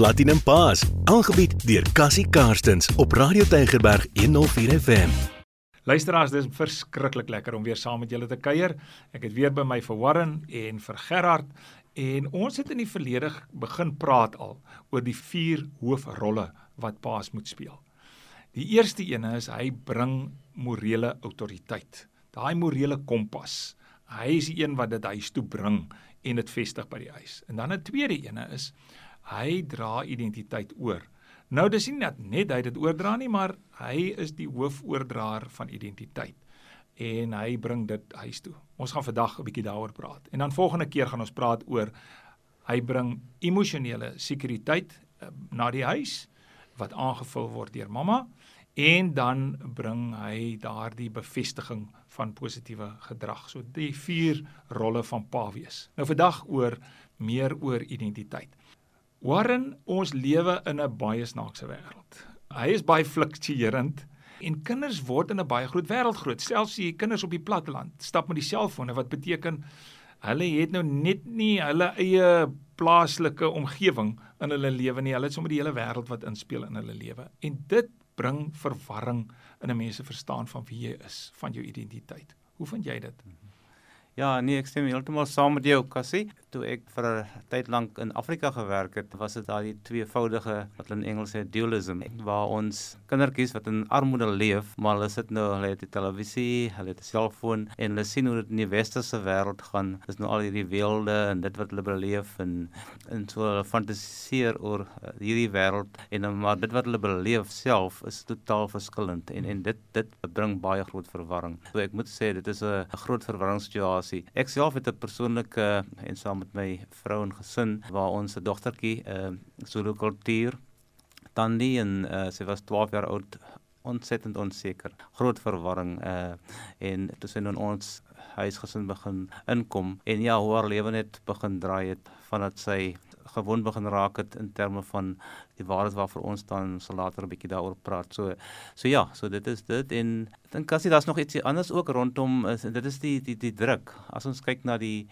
Platinum Paas, aangebied deur Cassie Karstens op Radio Tygerberg 104 FM. Luisteraars, dis verskriklik lekker om weer saam met julle te kuier. Ek het weer by my vir Warren en vir Gerard en ons het in die verlede begin praat al oor die vier hoofrolle wat paas moet speel. Die eerste een is hy bring morele autoriteit. Daai morele kompas. Hy is die een wat dit huis toe bring en dit vestig by die huis. En dan 'n tweede een is hy dra identiteit oor. Nou dis nie net net hy dit oordra nie, maar hy is die hoofoordraer van identiteit en hy bring dit huis toe. Ons gaan vandag 'n bietjie daaroor praat. En dan volgende keer gaan ons praat oor hy bring emosionele sekuriteit uh, na die huis wat aangevul word deur mamma en dan bring hy daardie bevestiging van positiewe gedrag. So die vier rolle van pa wees. Nou vandag oor meer oor identiteit. Warren, ons lewe in 'n baie snaakse wêreld. Hy is baie fluktuerend en kinders word in 'n baie groot wêreld groot. Selfs die kinders op die platteland stap met die selfone wat beteken hulle het nou net nie hulle eie plaaslike omgewing in hulle lewe nie. Hulle het sommer die hele wêreld wat inspel in hulle lewe. En dit bring verwarring in 'n mens se verstaan van wie jy is, van jou identiteit. Hoe vind jy dit? Ja, nee, ek stem heeltemal saam met jou, Cassie. Toe ek vir 'n tyd lank in Afrika gewerk het, was dit daai tweevoudige wat hulle in Engels sê dualism, waar ons kindertjies wat in armoede leef, maar hulle sit nou, hulle het die televisie, hulle het 'n selfoon en hulle sien hoe dit in die westerse wêreld gaan. Dis nou al hierdie weelde en dit wat hulle beleef en en so hulle fantasieer oor uh, hierdie wêreld en dan maar dit wat hulle beleef self is totaal verskillend en en dit dit bring baie groot verwarring. So ek moet sê dit is 'n groot verwarringssituasie situasie. Ek self het 'n persoonlike en saam met my vrou en gesin waar ons 'n dogtertjie uh Zulu kultuur Tandi en uh, sy was 12 jaar oud ontsettend onseker. Groot verwarring uh en tussen in ons huisgesin begin inkom en ja, haar lewe net begin draai het vandat sy gewoon begin raak het in terme van die waarheid waarvoor ons dan sal later 'n bietjie daaroor praat. So so ja, so dit is dit en ek dink as jy daar's nog ietsie anders ook rondom is dit is die die die druk. As ons kyk na die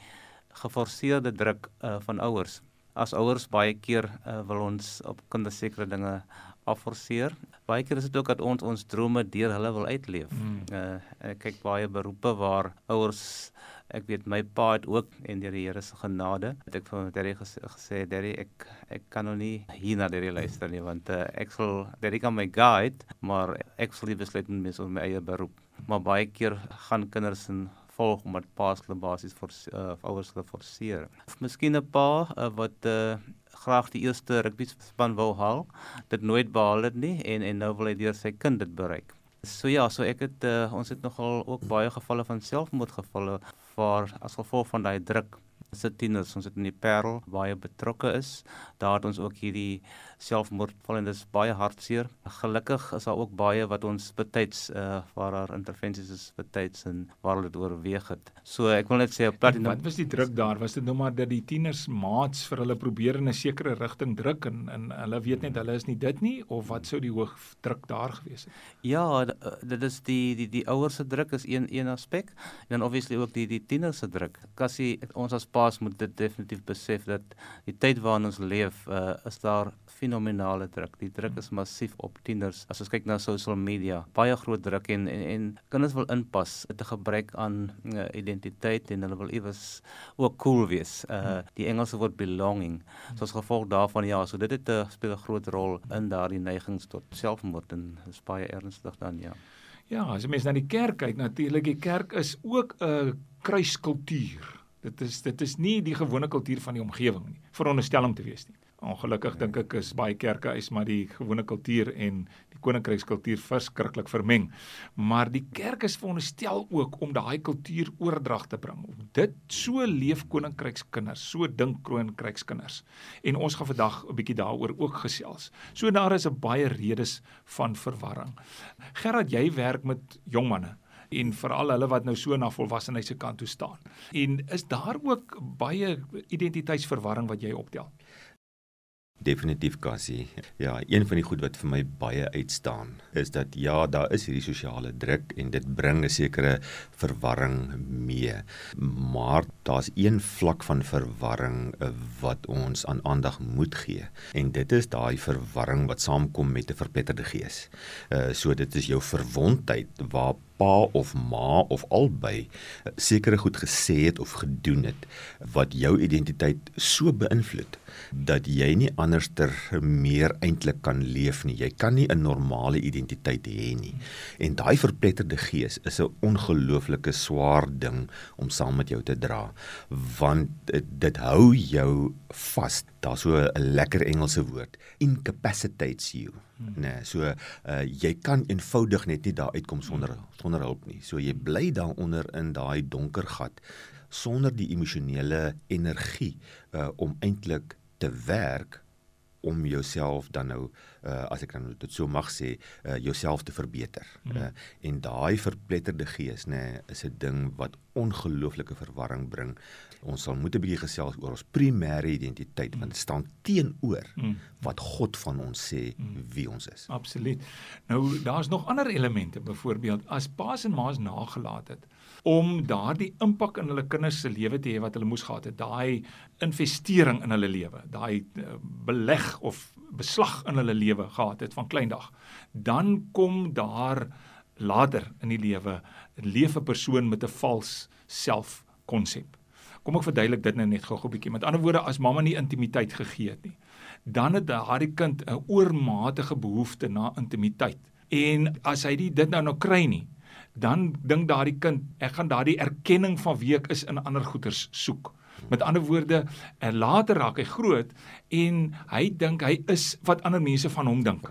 geforseerde druk uh, van ouers. As ouers baie keer uh, wil ons op kinders sekere dinge afforceer. Baie keer is dit ook dat ons ons drome deur hulle wil uitleef. Mm. Uh ek kyk baie beroepe waar ouers Ek weet my pa het ook en deur die Here se genade het ek vir Derry gesê, gesê Derry ek ek kan nog nie hier na Derry luister nie want uh, ek sal Derry kan my guide maar ek sal nie besluit met my, my eie beroep. Maar baie keer gaan kinders in volg omdat paas hulle basies vir uh, ouers hulle forceer. Of miskien 'n pa uh, wat uh, graag die eerste rugby span wou haal, dit nooit behaal het nie en en nou wil hy deur sy kind dit bereik. So ja, so ek het uh, ons het nogal ook baie gevalle van selfmoordgevalle waar as gevolg van daai druk se tieners ons het in die Parel baie betrokke is. Daar het ons ook hierdie selfmoordval en dit is baie hartseer. Gelukkig is daar ook baie wat ons betyds uh waar daar intervensies is betyds en waar hulle dit oorweeg het. So ek wil net sê op platinum Wat was die druk daar? Was dit nou maar dat die tieners maats vir hulle probeer in 'n sekere rigting druk en en hulle weet net hulle is nie dit nie of wat sou die hoog druk daar gewees het? Ja, eh, dit is die die die ouers se druk is een een aspek en dan obviously ook die die tieners se druk. Kassie ons as paas moet dit definitief besef dat die tyd waarin ons leef uh is daar fenominale druk. Die druk is massief op tieners. As ons kyk na social media, baie groot druk en en, en kinders wil inpas, dit 'n gebruik aan uh, identiteit en hulle wil iewers ook cool wees. Uh die Engelse woord belonging. So as gevolg daarvan ja, so dit het 'n uh, speel 'n groot rol in daardie neigings tot selfmoord en is baie ernstig dan ja. Ja, as jy mens na die kerk kyk, natuurlik die kerk is ook 'n kruiskultuur. Dit is dit is nie die gewone kultuur van die omgewing nie, veronderstel om te wees nie. Ongelukkig ja. dink ek is baie kerke is maar die gewone kultuur en die koninkrykskultuur verskriklik vermeng. Maar die kerk is veronderstel ook om daai kultuur oordrag te bring. Dit so leef koninkrykskinders, so dink koninkrykskinders. En ons gaan vandag 'n bietjie daaroor ook gesels. So daar is 'n baie redes van verwarring. Gerard, jy werk met jong manne en veral hulle wat nou so na volwassenheid se kant toe staan. En is daar ook baie identiteitsverwarring wat jy optel? Definitief Cassie. Ja, een van die goed wat vir my baie uitstaan is dat ja, daar is hierdie sosiale druk en dit bring 'n sekere verwarring mee. Maar daar's een vlak van verwarring eh, wat ons aan aandag moet gee en dit is daai verwarring wat saamkom met 'n verpletterde gees. Uh so dit is jou verwondheid waar pa of ma of albei sekere goed gesê het of gedoen het wat jou identiteit so beïnvloed dat jy nie anderster meer eintlik kan leef nie. Jy kan nie 'n normale identiteit hê nie. En daai verpletterde gees is 'n ongelooflike swaar ding om saam met jou te dra, want dit, dit hou jou vas. Daar's so 'n lekker Engelse woord, incapacitates you. Hmm. Nee, so uh, jy kan eenvoudig net nie daar uitkom sonder sonder hulp nie. So jy bly daaronder in daai donker gat sonder die emosionele energie uh, om eintlik te werk om jouself dan nou uh, as ek dan dit so mag sê uh, jouself te verbeter. Mm. Uh, en daai verpletterde gees nê nee, is 'n ding wat ongelooflike verwarring bring. Ons sal moet 'n bietjie gesels oor ons primêre identiteit mm. want dit staan teenoor mm. wat God van ons sê mm. wie ons is. Absoluut. Nou daar's nog ander elemente byvoorbeeld as paas en maas nagelaat het om daardie impak in hulle kinders se lewe te hê wat hulle moes gehad het, daai investering in hulle lewe, daai uh, beleg of beslag in hulle lewe gehad het van kleindag, dan kom daar later in die lewe 'n lewe persoon met 'n vals selfkonsep. Kom ek verduidelik dit nou net gou 'n bietjie. Met ander woorde, as mamma nie intimiteit gegee het nie, dan het daardie kind 'n oormatige behoefte na intimiteit. En as hy dit nou nou kry nie, dan dink daardie kind ek gaan daardie erkenning van wie ek is in ander goeters soek. Met ander woorde, en later raak hy groot en hy dink hy is wat ander mense van hom dink,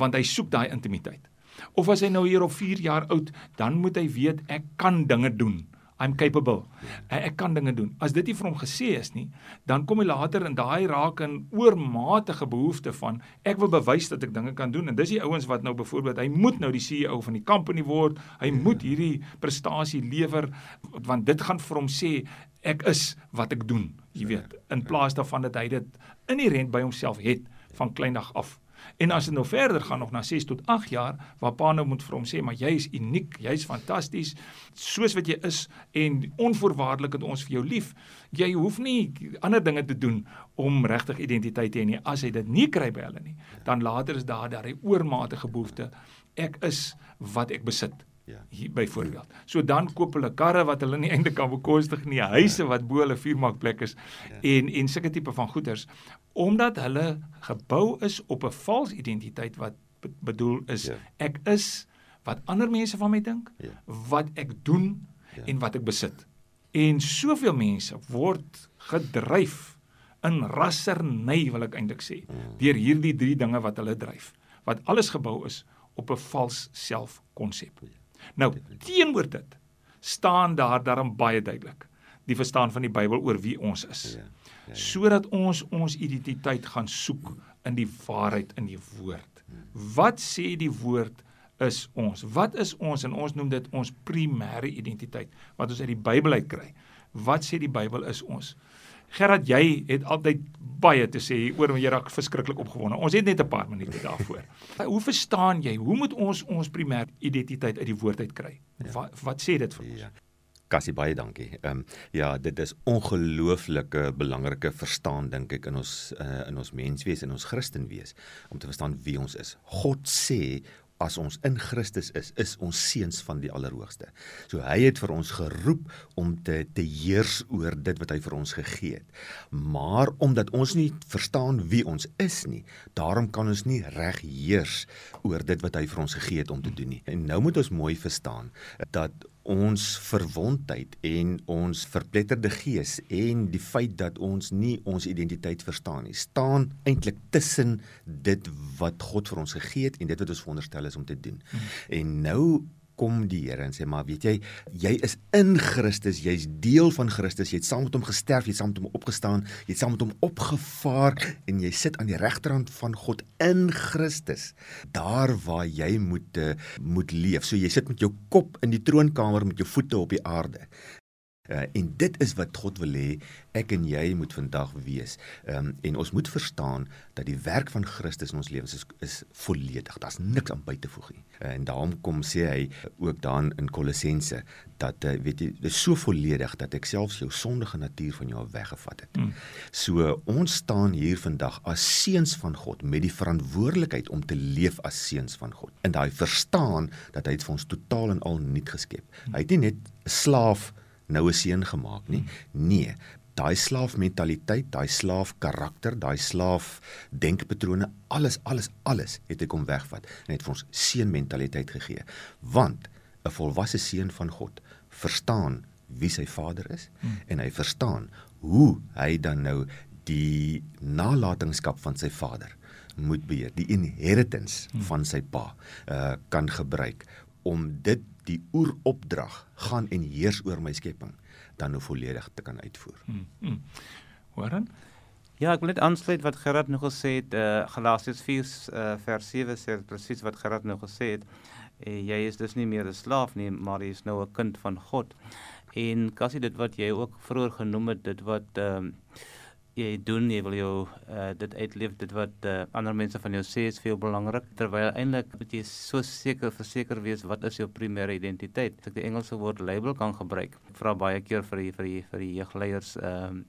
want hy soek daai intimiteit. Of as hy nou hier op 4 jaar oud, dan moet hy weet ek kan dinge doen. I'm capable. Ek, ek kan dinge doen. As dit nie vir hom gesê is nie, dan kom hy later in daai raak in oormatige behoefte van ek wil bewys dat ek dinge kan doen en dis die ouens wat nou byvoorbeeld hy moet nou die CEO van die company word. Hy moet hierdie prestasie lewer want dit gaan vir hom sê ek is wat ek doen, jy weet, in plaas daarvan dat hy dit inherënt by homself het van kleindag af. En as dit nou verder gaan nog na 6 tot 8 jaar waar pa nou moet vir hom sê maar jy is uniek, jy's fantasties soos wat jy is en onvoorwaardelik het ons vir jou lief. Jy hoef nie ander dinge te doen om regtig identiteit te hê nie. As hy dit nie kry by hulle nie, dan later is daar daai oormatige behoefte ek is wat ek besit. Ja. Hier byvoorbeeld. So dan koop hulle karre wat hulle nie eintlik kan bekostig nie, huise wat bo hulle vuurmaakplek is ja. en en sulke tipe van goederes omdat hulle gebou is op 'n vals identiteit wat bedoel is ja. ek is wat ander mense van my dink, ja. wat ek doen ja. en wat ek besit. En soveel mense word gedryf in rasserny wil ek eintlik sê mm. deur hierdie drie dinge wat hulle dryf wat alles gebou is op 'n vals selfkonsep. Ja. Nou, teenoor dit staan daar daarom baie duidelik die verstaan van die Bybel oor wie ons is. Ja. Ja, ja. Sodat ons ons identiteit gaan soek in die waarheid in die woord. Wat sê die woord is ons? Wat is ons en ons noem dit ons primêre identiteit wat ons uit die Bybel uit kry. Wat sê die Bybel is ons? Gerard, jy het altyd baie te sê oor wanneer jy raak verskriklik opgewonde. Ons het net 'n paar minute daarvoor. hoe verstaan jy? Hoe moet ons ons primêre identiteit uit die woord uit kry? Ja. Wat wat sê dit vir ons? Ja. Kassie baie dankie. Ehm um, ja, dit is ongelooflike belangrike verstaan dink ek in ons uh, in ons menswees en ons Christenwees om te verstaan wie ons is. God sê as ons in Christus is, is ons seuns van die Allerhoogste. So hy het vir ons geroep om te te heers oor dit wat hy vir ons gegee het. Maar omdat ons nie verstaan wie ons is nie, daarom kan ons nie reg heers oor dit wat hy vir ons gegee het om te doen nie. En nou moet ons mooi verstaan dat ons verwondheid en ons verpletterde gees en die feit dat ons nie ons identiteit verstaan nie staan eintlik tussen dit wat God vir ons gegee het en dit wat ons veronderstel is om te doen. Hmm. En nou kom die Here en sê maar weet jy jy is in Christus jy's deel van Christus jy het saam met hom gesterf jy het saam met hom opgestaan jy het saam met hom opgevaar en jy sit aan die regterhand van God in Christus daar waar jy moet uh, moet leef. So jy sit met jou kop in die troonkamer met jou voete op die aarde Uh, en dit is wat God wil hê ek en jy moet vandag wees. Ehm um, en ons moet verstaan dat die werk van Christus in ons lewens is is volledig. Daar's niks aan by te voeg nie. Uh, en daarom kom sê hy ook dan in Kolossense dat uh, weet jy dis so volledig dat ek selfs jou sondige natuur van jou weggevat het. Mm. So ons staan hier vandag as seuns van God met die verantwoordelikheid om te leef as seuns van God. En daai verstaan dat hy het vir ons totaal en al nuut geskep. Mm. Hy het nie net 'n slaaf nou 'n seun gemaak nie. Nee, daai slaafmentaliteit, daai slaaf karakter, daai slaaf denkpatrone, alles alles alles het hy kom wegvat en het vir ons seun mentaliteit gegee. Want 'n volwasse seun van God verstaan wie sy vader is hmm. en hy verstaan hoe hy dan nou die nalatenskap van sy vader moet beheer, die inheritance hmm. van sy pa uh, kan gebruik om dit die oeropdrag gaan en heers oor my skepping dan nou volledig te kan uitvoer. Hmm. Hmm. Horan? Ja, ek wil net aansluit wat Gerard nog gesê het, eh uh, Galasiërs 4 uh, vers 7 sê presies wat Gerard nog gesê het. Uh, jy is dus nie meer 'n slaaf nie, maar jy is nou 'n kind van God. En kassie dit wat jy ook vroeër genoem het, dit wat ehm uh, jy doen, jy wil jou uh, dit uitleef, dit wat uh, ander mense van jou sê is veel belangrik terwyl eintlik moet jy so seker verseker wees wat is jou primêre identiteit. As ek die Engelse woord label kan gebruik, vra baie keer vir die, vir die, vir die jeugleiers ehm um,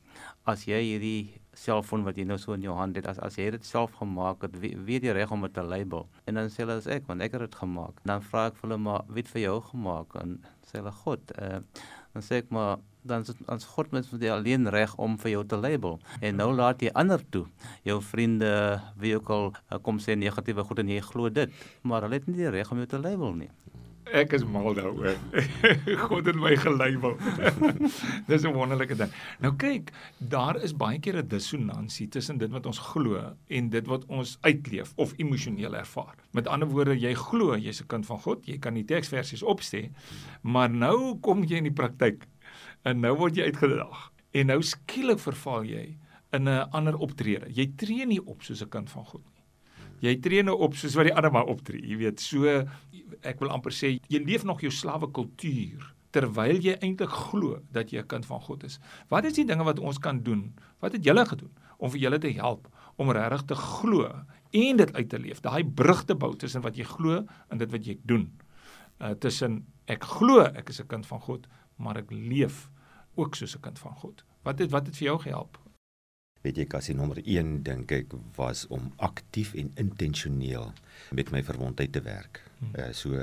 as jy hierdie selfoon wat jy nou so in jou hand het as as jy dit self gemaak het, wie weet jy reg om dit te label? En dan sê hulle as ek, want ek het dit gemaak. Dan vra ek vir hulle maar wie het vir jou gemaak? En sê hulle God. Uh, dan sê ek maar dan ons God mens moet jy alleen reg om vir jou te label. En nou laat jy ander toe. Jou vriende wie ook al uh, kom sê negatiewe goed en jy glo dit, maar hulle het nie die reg om jou te label nie. Ek is mal daaroor. God het my gelabel. Dis 'n wonderlike ding. Nou kyk, daar is baie keer 'n dissonansie tussen dit wat ons glo en dit wat ons uitleef of emosioneel ervaar. Met ander woorde, jy glo jy's 'n kind van God, jy kan die teksversies opsê, maar nou kom jy in die praktyk en nou word jy uitgedaag. En nou skielik verval jy in 'n ander optrede. Jy tree nie op soos 'n kind van God nie. Jy tree nou op soos wat die ander maar optree. Jy weet, so ek wil amper sê jy leef nog jou slawe kultuur terwyl jy eintlik glo dat jy 'n kind van God is. Wat is die dinge wat ons kan doen? Wat het julle gedoen om vir julle te help om regtig te glo en dit uit te leef? Daai brug te bou tussen wat jy glo en dit wat jy doen. Uh tussen ek glo ek is 'n kind van God, maar ek leef ook soos 'n kind van God. Wat het wat het vir jou gehelp? Weet jy kassie nommer 1 dink ek was om aktief en intentioneel met my verwondheid te werk. Hmm. Uh, so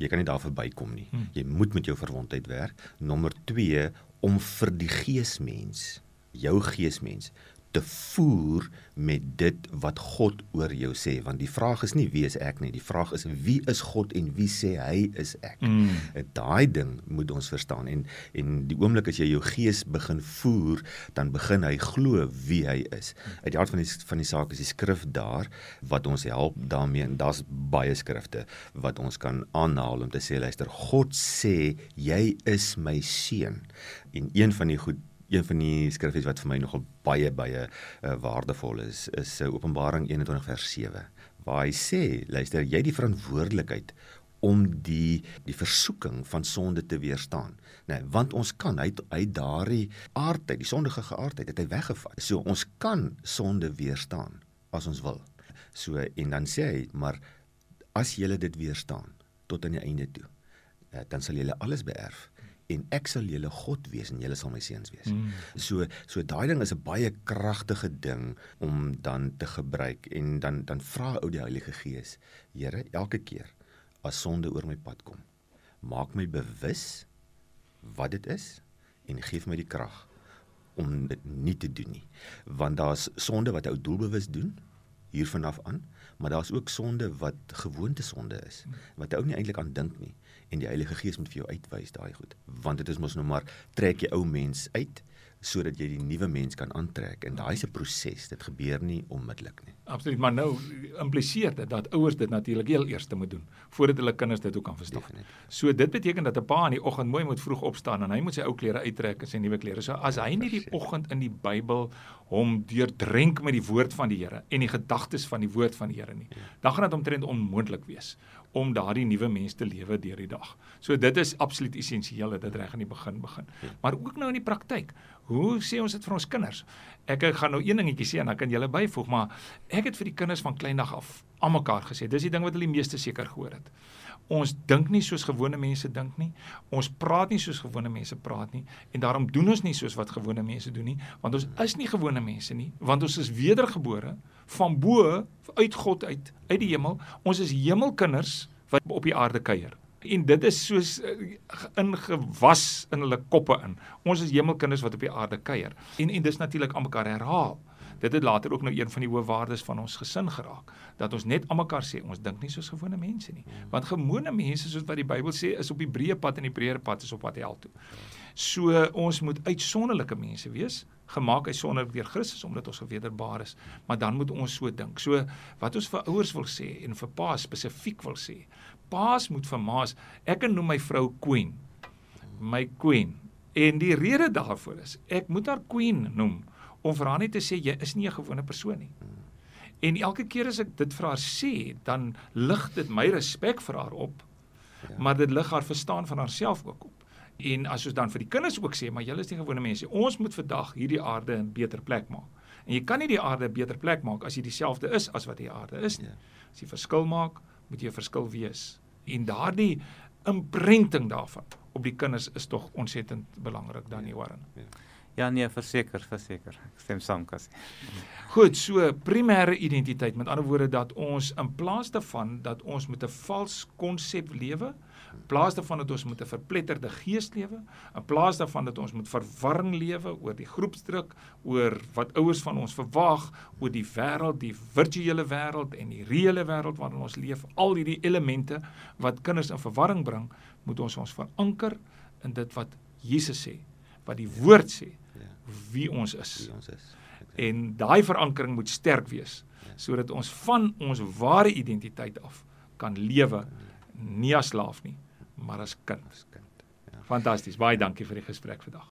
jy kan nie daar verbykom nie. Hmm. Jy moet met jou verwondheid werk. Nommer 2 om vir die geesmens, jou geesmens te voer met dit wat God oor jou sê want die vraag is nie wie is ek nie? Die vraag is wie is God en wie sê hy is ek? Mm. daai ding moet ons verstaan. En en die oomblik as jy jou gees begin voer dan begin hy glo wie hy is. Uit die hart van die van die saak is die skrif daar wat ons help daarmee en daar's baie skrifte wat ons kan aanhaal om te sê luister God sê jy is my seun. En een van die goed een van die skriffies wat vir my nogal baie baie uh, waardevol is is uh, Openbaring 21 vers 7 waar hy sê luister jy die verantwoordelikheid om die die versoeking van sonde te weerstaan. Nee, want ons kan hy hy daardie aardheid, die sondige geaardheid het hy weggevat. So ons kan sonde weerstaan as ons wil. So en dan sê hy, maar as jy dit weerstaan tot aan die einde toe, uh, dan sal jy alles beerf en ek sal julle God wees en julle sal my seuns wees. Mm. So so daai ding is 'n baie kragtige ding om dan te gebruik en dan dan vra ou die Heilige Gees, Here, elke keer as sonde oor my pad kom, maak my bewus wat dit is en gee my die krag om dit nie te doen nie. Want daar's sonde wat ou doelbewus doen hier vanaf aan, maar daar's ook sonde wat gewoonte sonde is wat ou nie eintlik aan dink nie en die Heilige Gees moet vir jou uitwys daai goed. Want dit is mos nou maar trek jy ou mens uit sodat jy die nuwe mens kan aantrek. En daai is 'n proses. Dit gebeur nie onmiddellik nie. Absoluut maar nou impliseer dit dat ouers dit natuurlik heel eers moet doen voordat hulle kinders dit ook kan verstaan. Definitief. so dit beteken dat 'n pa in die oggend mooi moet vroeg opstaan en hy moet sy ou klere uittrek en sy nuwe klere. So as hy nie die oggend in die Bybel hom deurdrenk met die woord van die Here en die gedagtes van die woord van die Here nie ja. dan gaan dit omtrent onmoontlik wees om daardie nuwe mens te lewe deur die dag. So dit is absoluut essensieel dat dit reg in die begin begin. Maar ook nou in die praktyk. Hoe sê ons dit vir ons kinders? Ek ek gaan nou een dingetjie sê en dan kan julle byvoeg, maar ek het vir die kinders van kleindag af almekaar gesê. Dis die ding wat hulle die meeste seker gehoor het. Ons dink nie soos gewone mense dink nie. Ons praat nie soos gewone mense praat nie en daarom doen ons nie soos wat gewone mense doen nie, want ons is nie gewone mense nie, want ons is wedergebore van bo uit God uit, uit die hemel. Ons is hemelkinders wat op die aarde kuier. En dit is soos uh, ingewas in hulle koppe in. Ons is hemelkinders wat op die aarde kuier. En en dis natuurlik almekaar herhaal. Dit het later ook nou een van die hoë waardes van ons gesin geraak dat ons net almekaar sê ons dink nie soos gewone mense nie. Want gewone mense soos wat die Bybel sê is op die breë pad en die breër pad is op pad hel toe. So ons moet uitsonderlike mense wees, gemaak uitsonderlik deur Christus omdat ons gewederbaar is, maar dan moet ons so dink. So wat ons vir ouers wil sê en vir paas spesifiek wil sê. Paas moet vir maas, ek noem my vrou queen. My queen. En die rede daarvoor is ek moet haar queen noem om vir haar net te sê jy is nie 'n gewone persoon nie. En elke keer as ek dit vir haar sê, dan lig dit my respek vir haar op. Ja. Maar dit lig haar verstaan van haarself ook op. En as ons dan vir die kinders ook sê, maar julle is nie gewone mense. Ons moet vandag hierdie aarde 'n beter plek maak. En jy kan nie die aarde 'n beter plek maak as jy dieselfde is as wat die aarde is nie. Ja. As jy verskil maak, moet jy 'n verskil wees. En daardie imprenting daarvan op die kinders is tog ontsettend belangrik dan nie Warren. Ja. Ja nee, verseker, verseker. Ek stem saam Cassie. Goed, so primêre identiteit, met ander woorde dat ons in plaas daarvan dat ons met 'n vals konsep lewe, in plaas daarvan dat ons met 'n verpletterde gees lewe, in plaas daarvan dat ons met verwarring lewe oor die groepsdruk, oor wat ouers van ons verwag, oor die wêreld, die virtuele wêreld en die reële wêreld waarin ons leef, al hierdie elemente wat kinders in verwarring bring, moet ons ons veranker in dit wat Jesus sê, wat die woord sê wie ons is. Wie ons is. Okay. En daai verankering moet sterk wees ja. sodat ons van ons ware identiteit af kan lewe nie as slaaf nie, maar as kind. As kind. Ja. Fantasties. Baie dankie vir die gesprek vandag.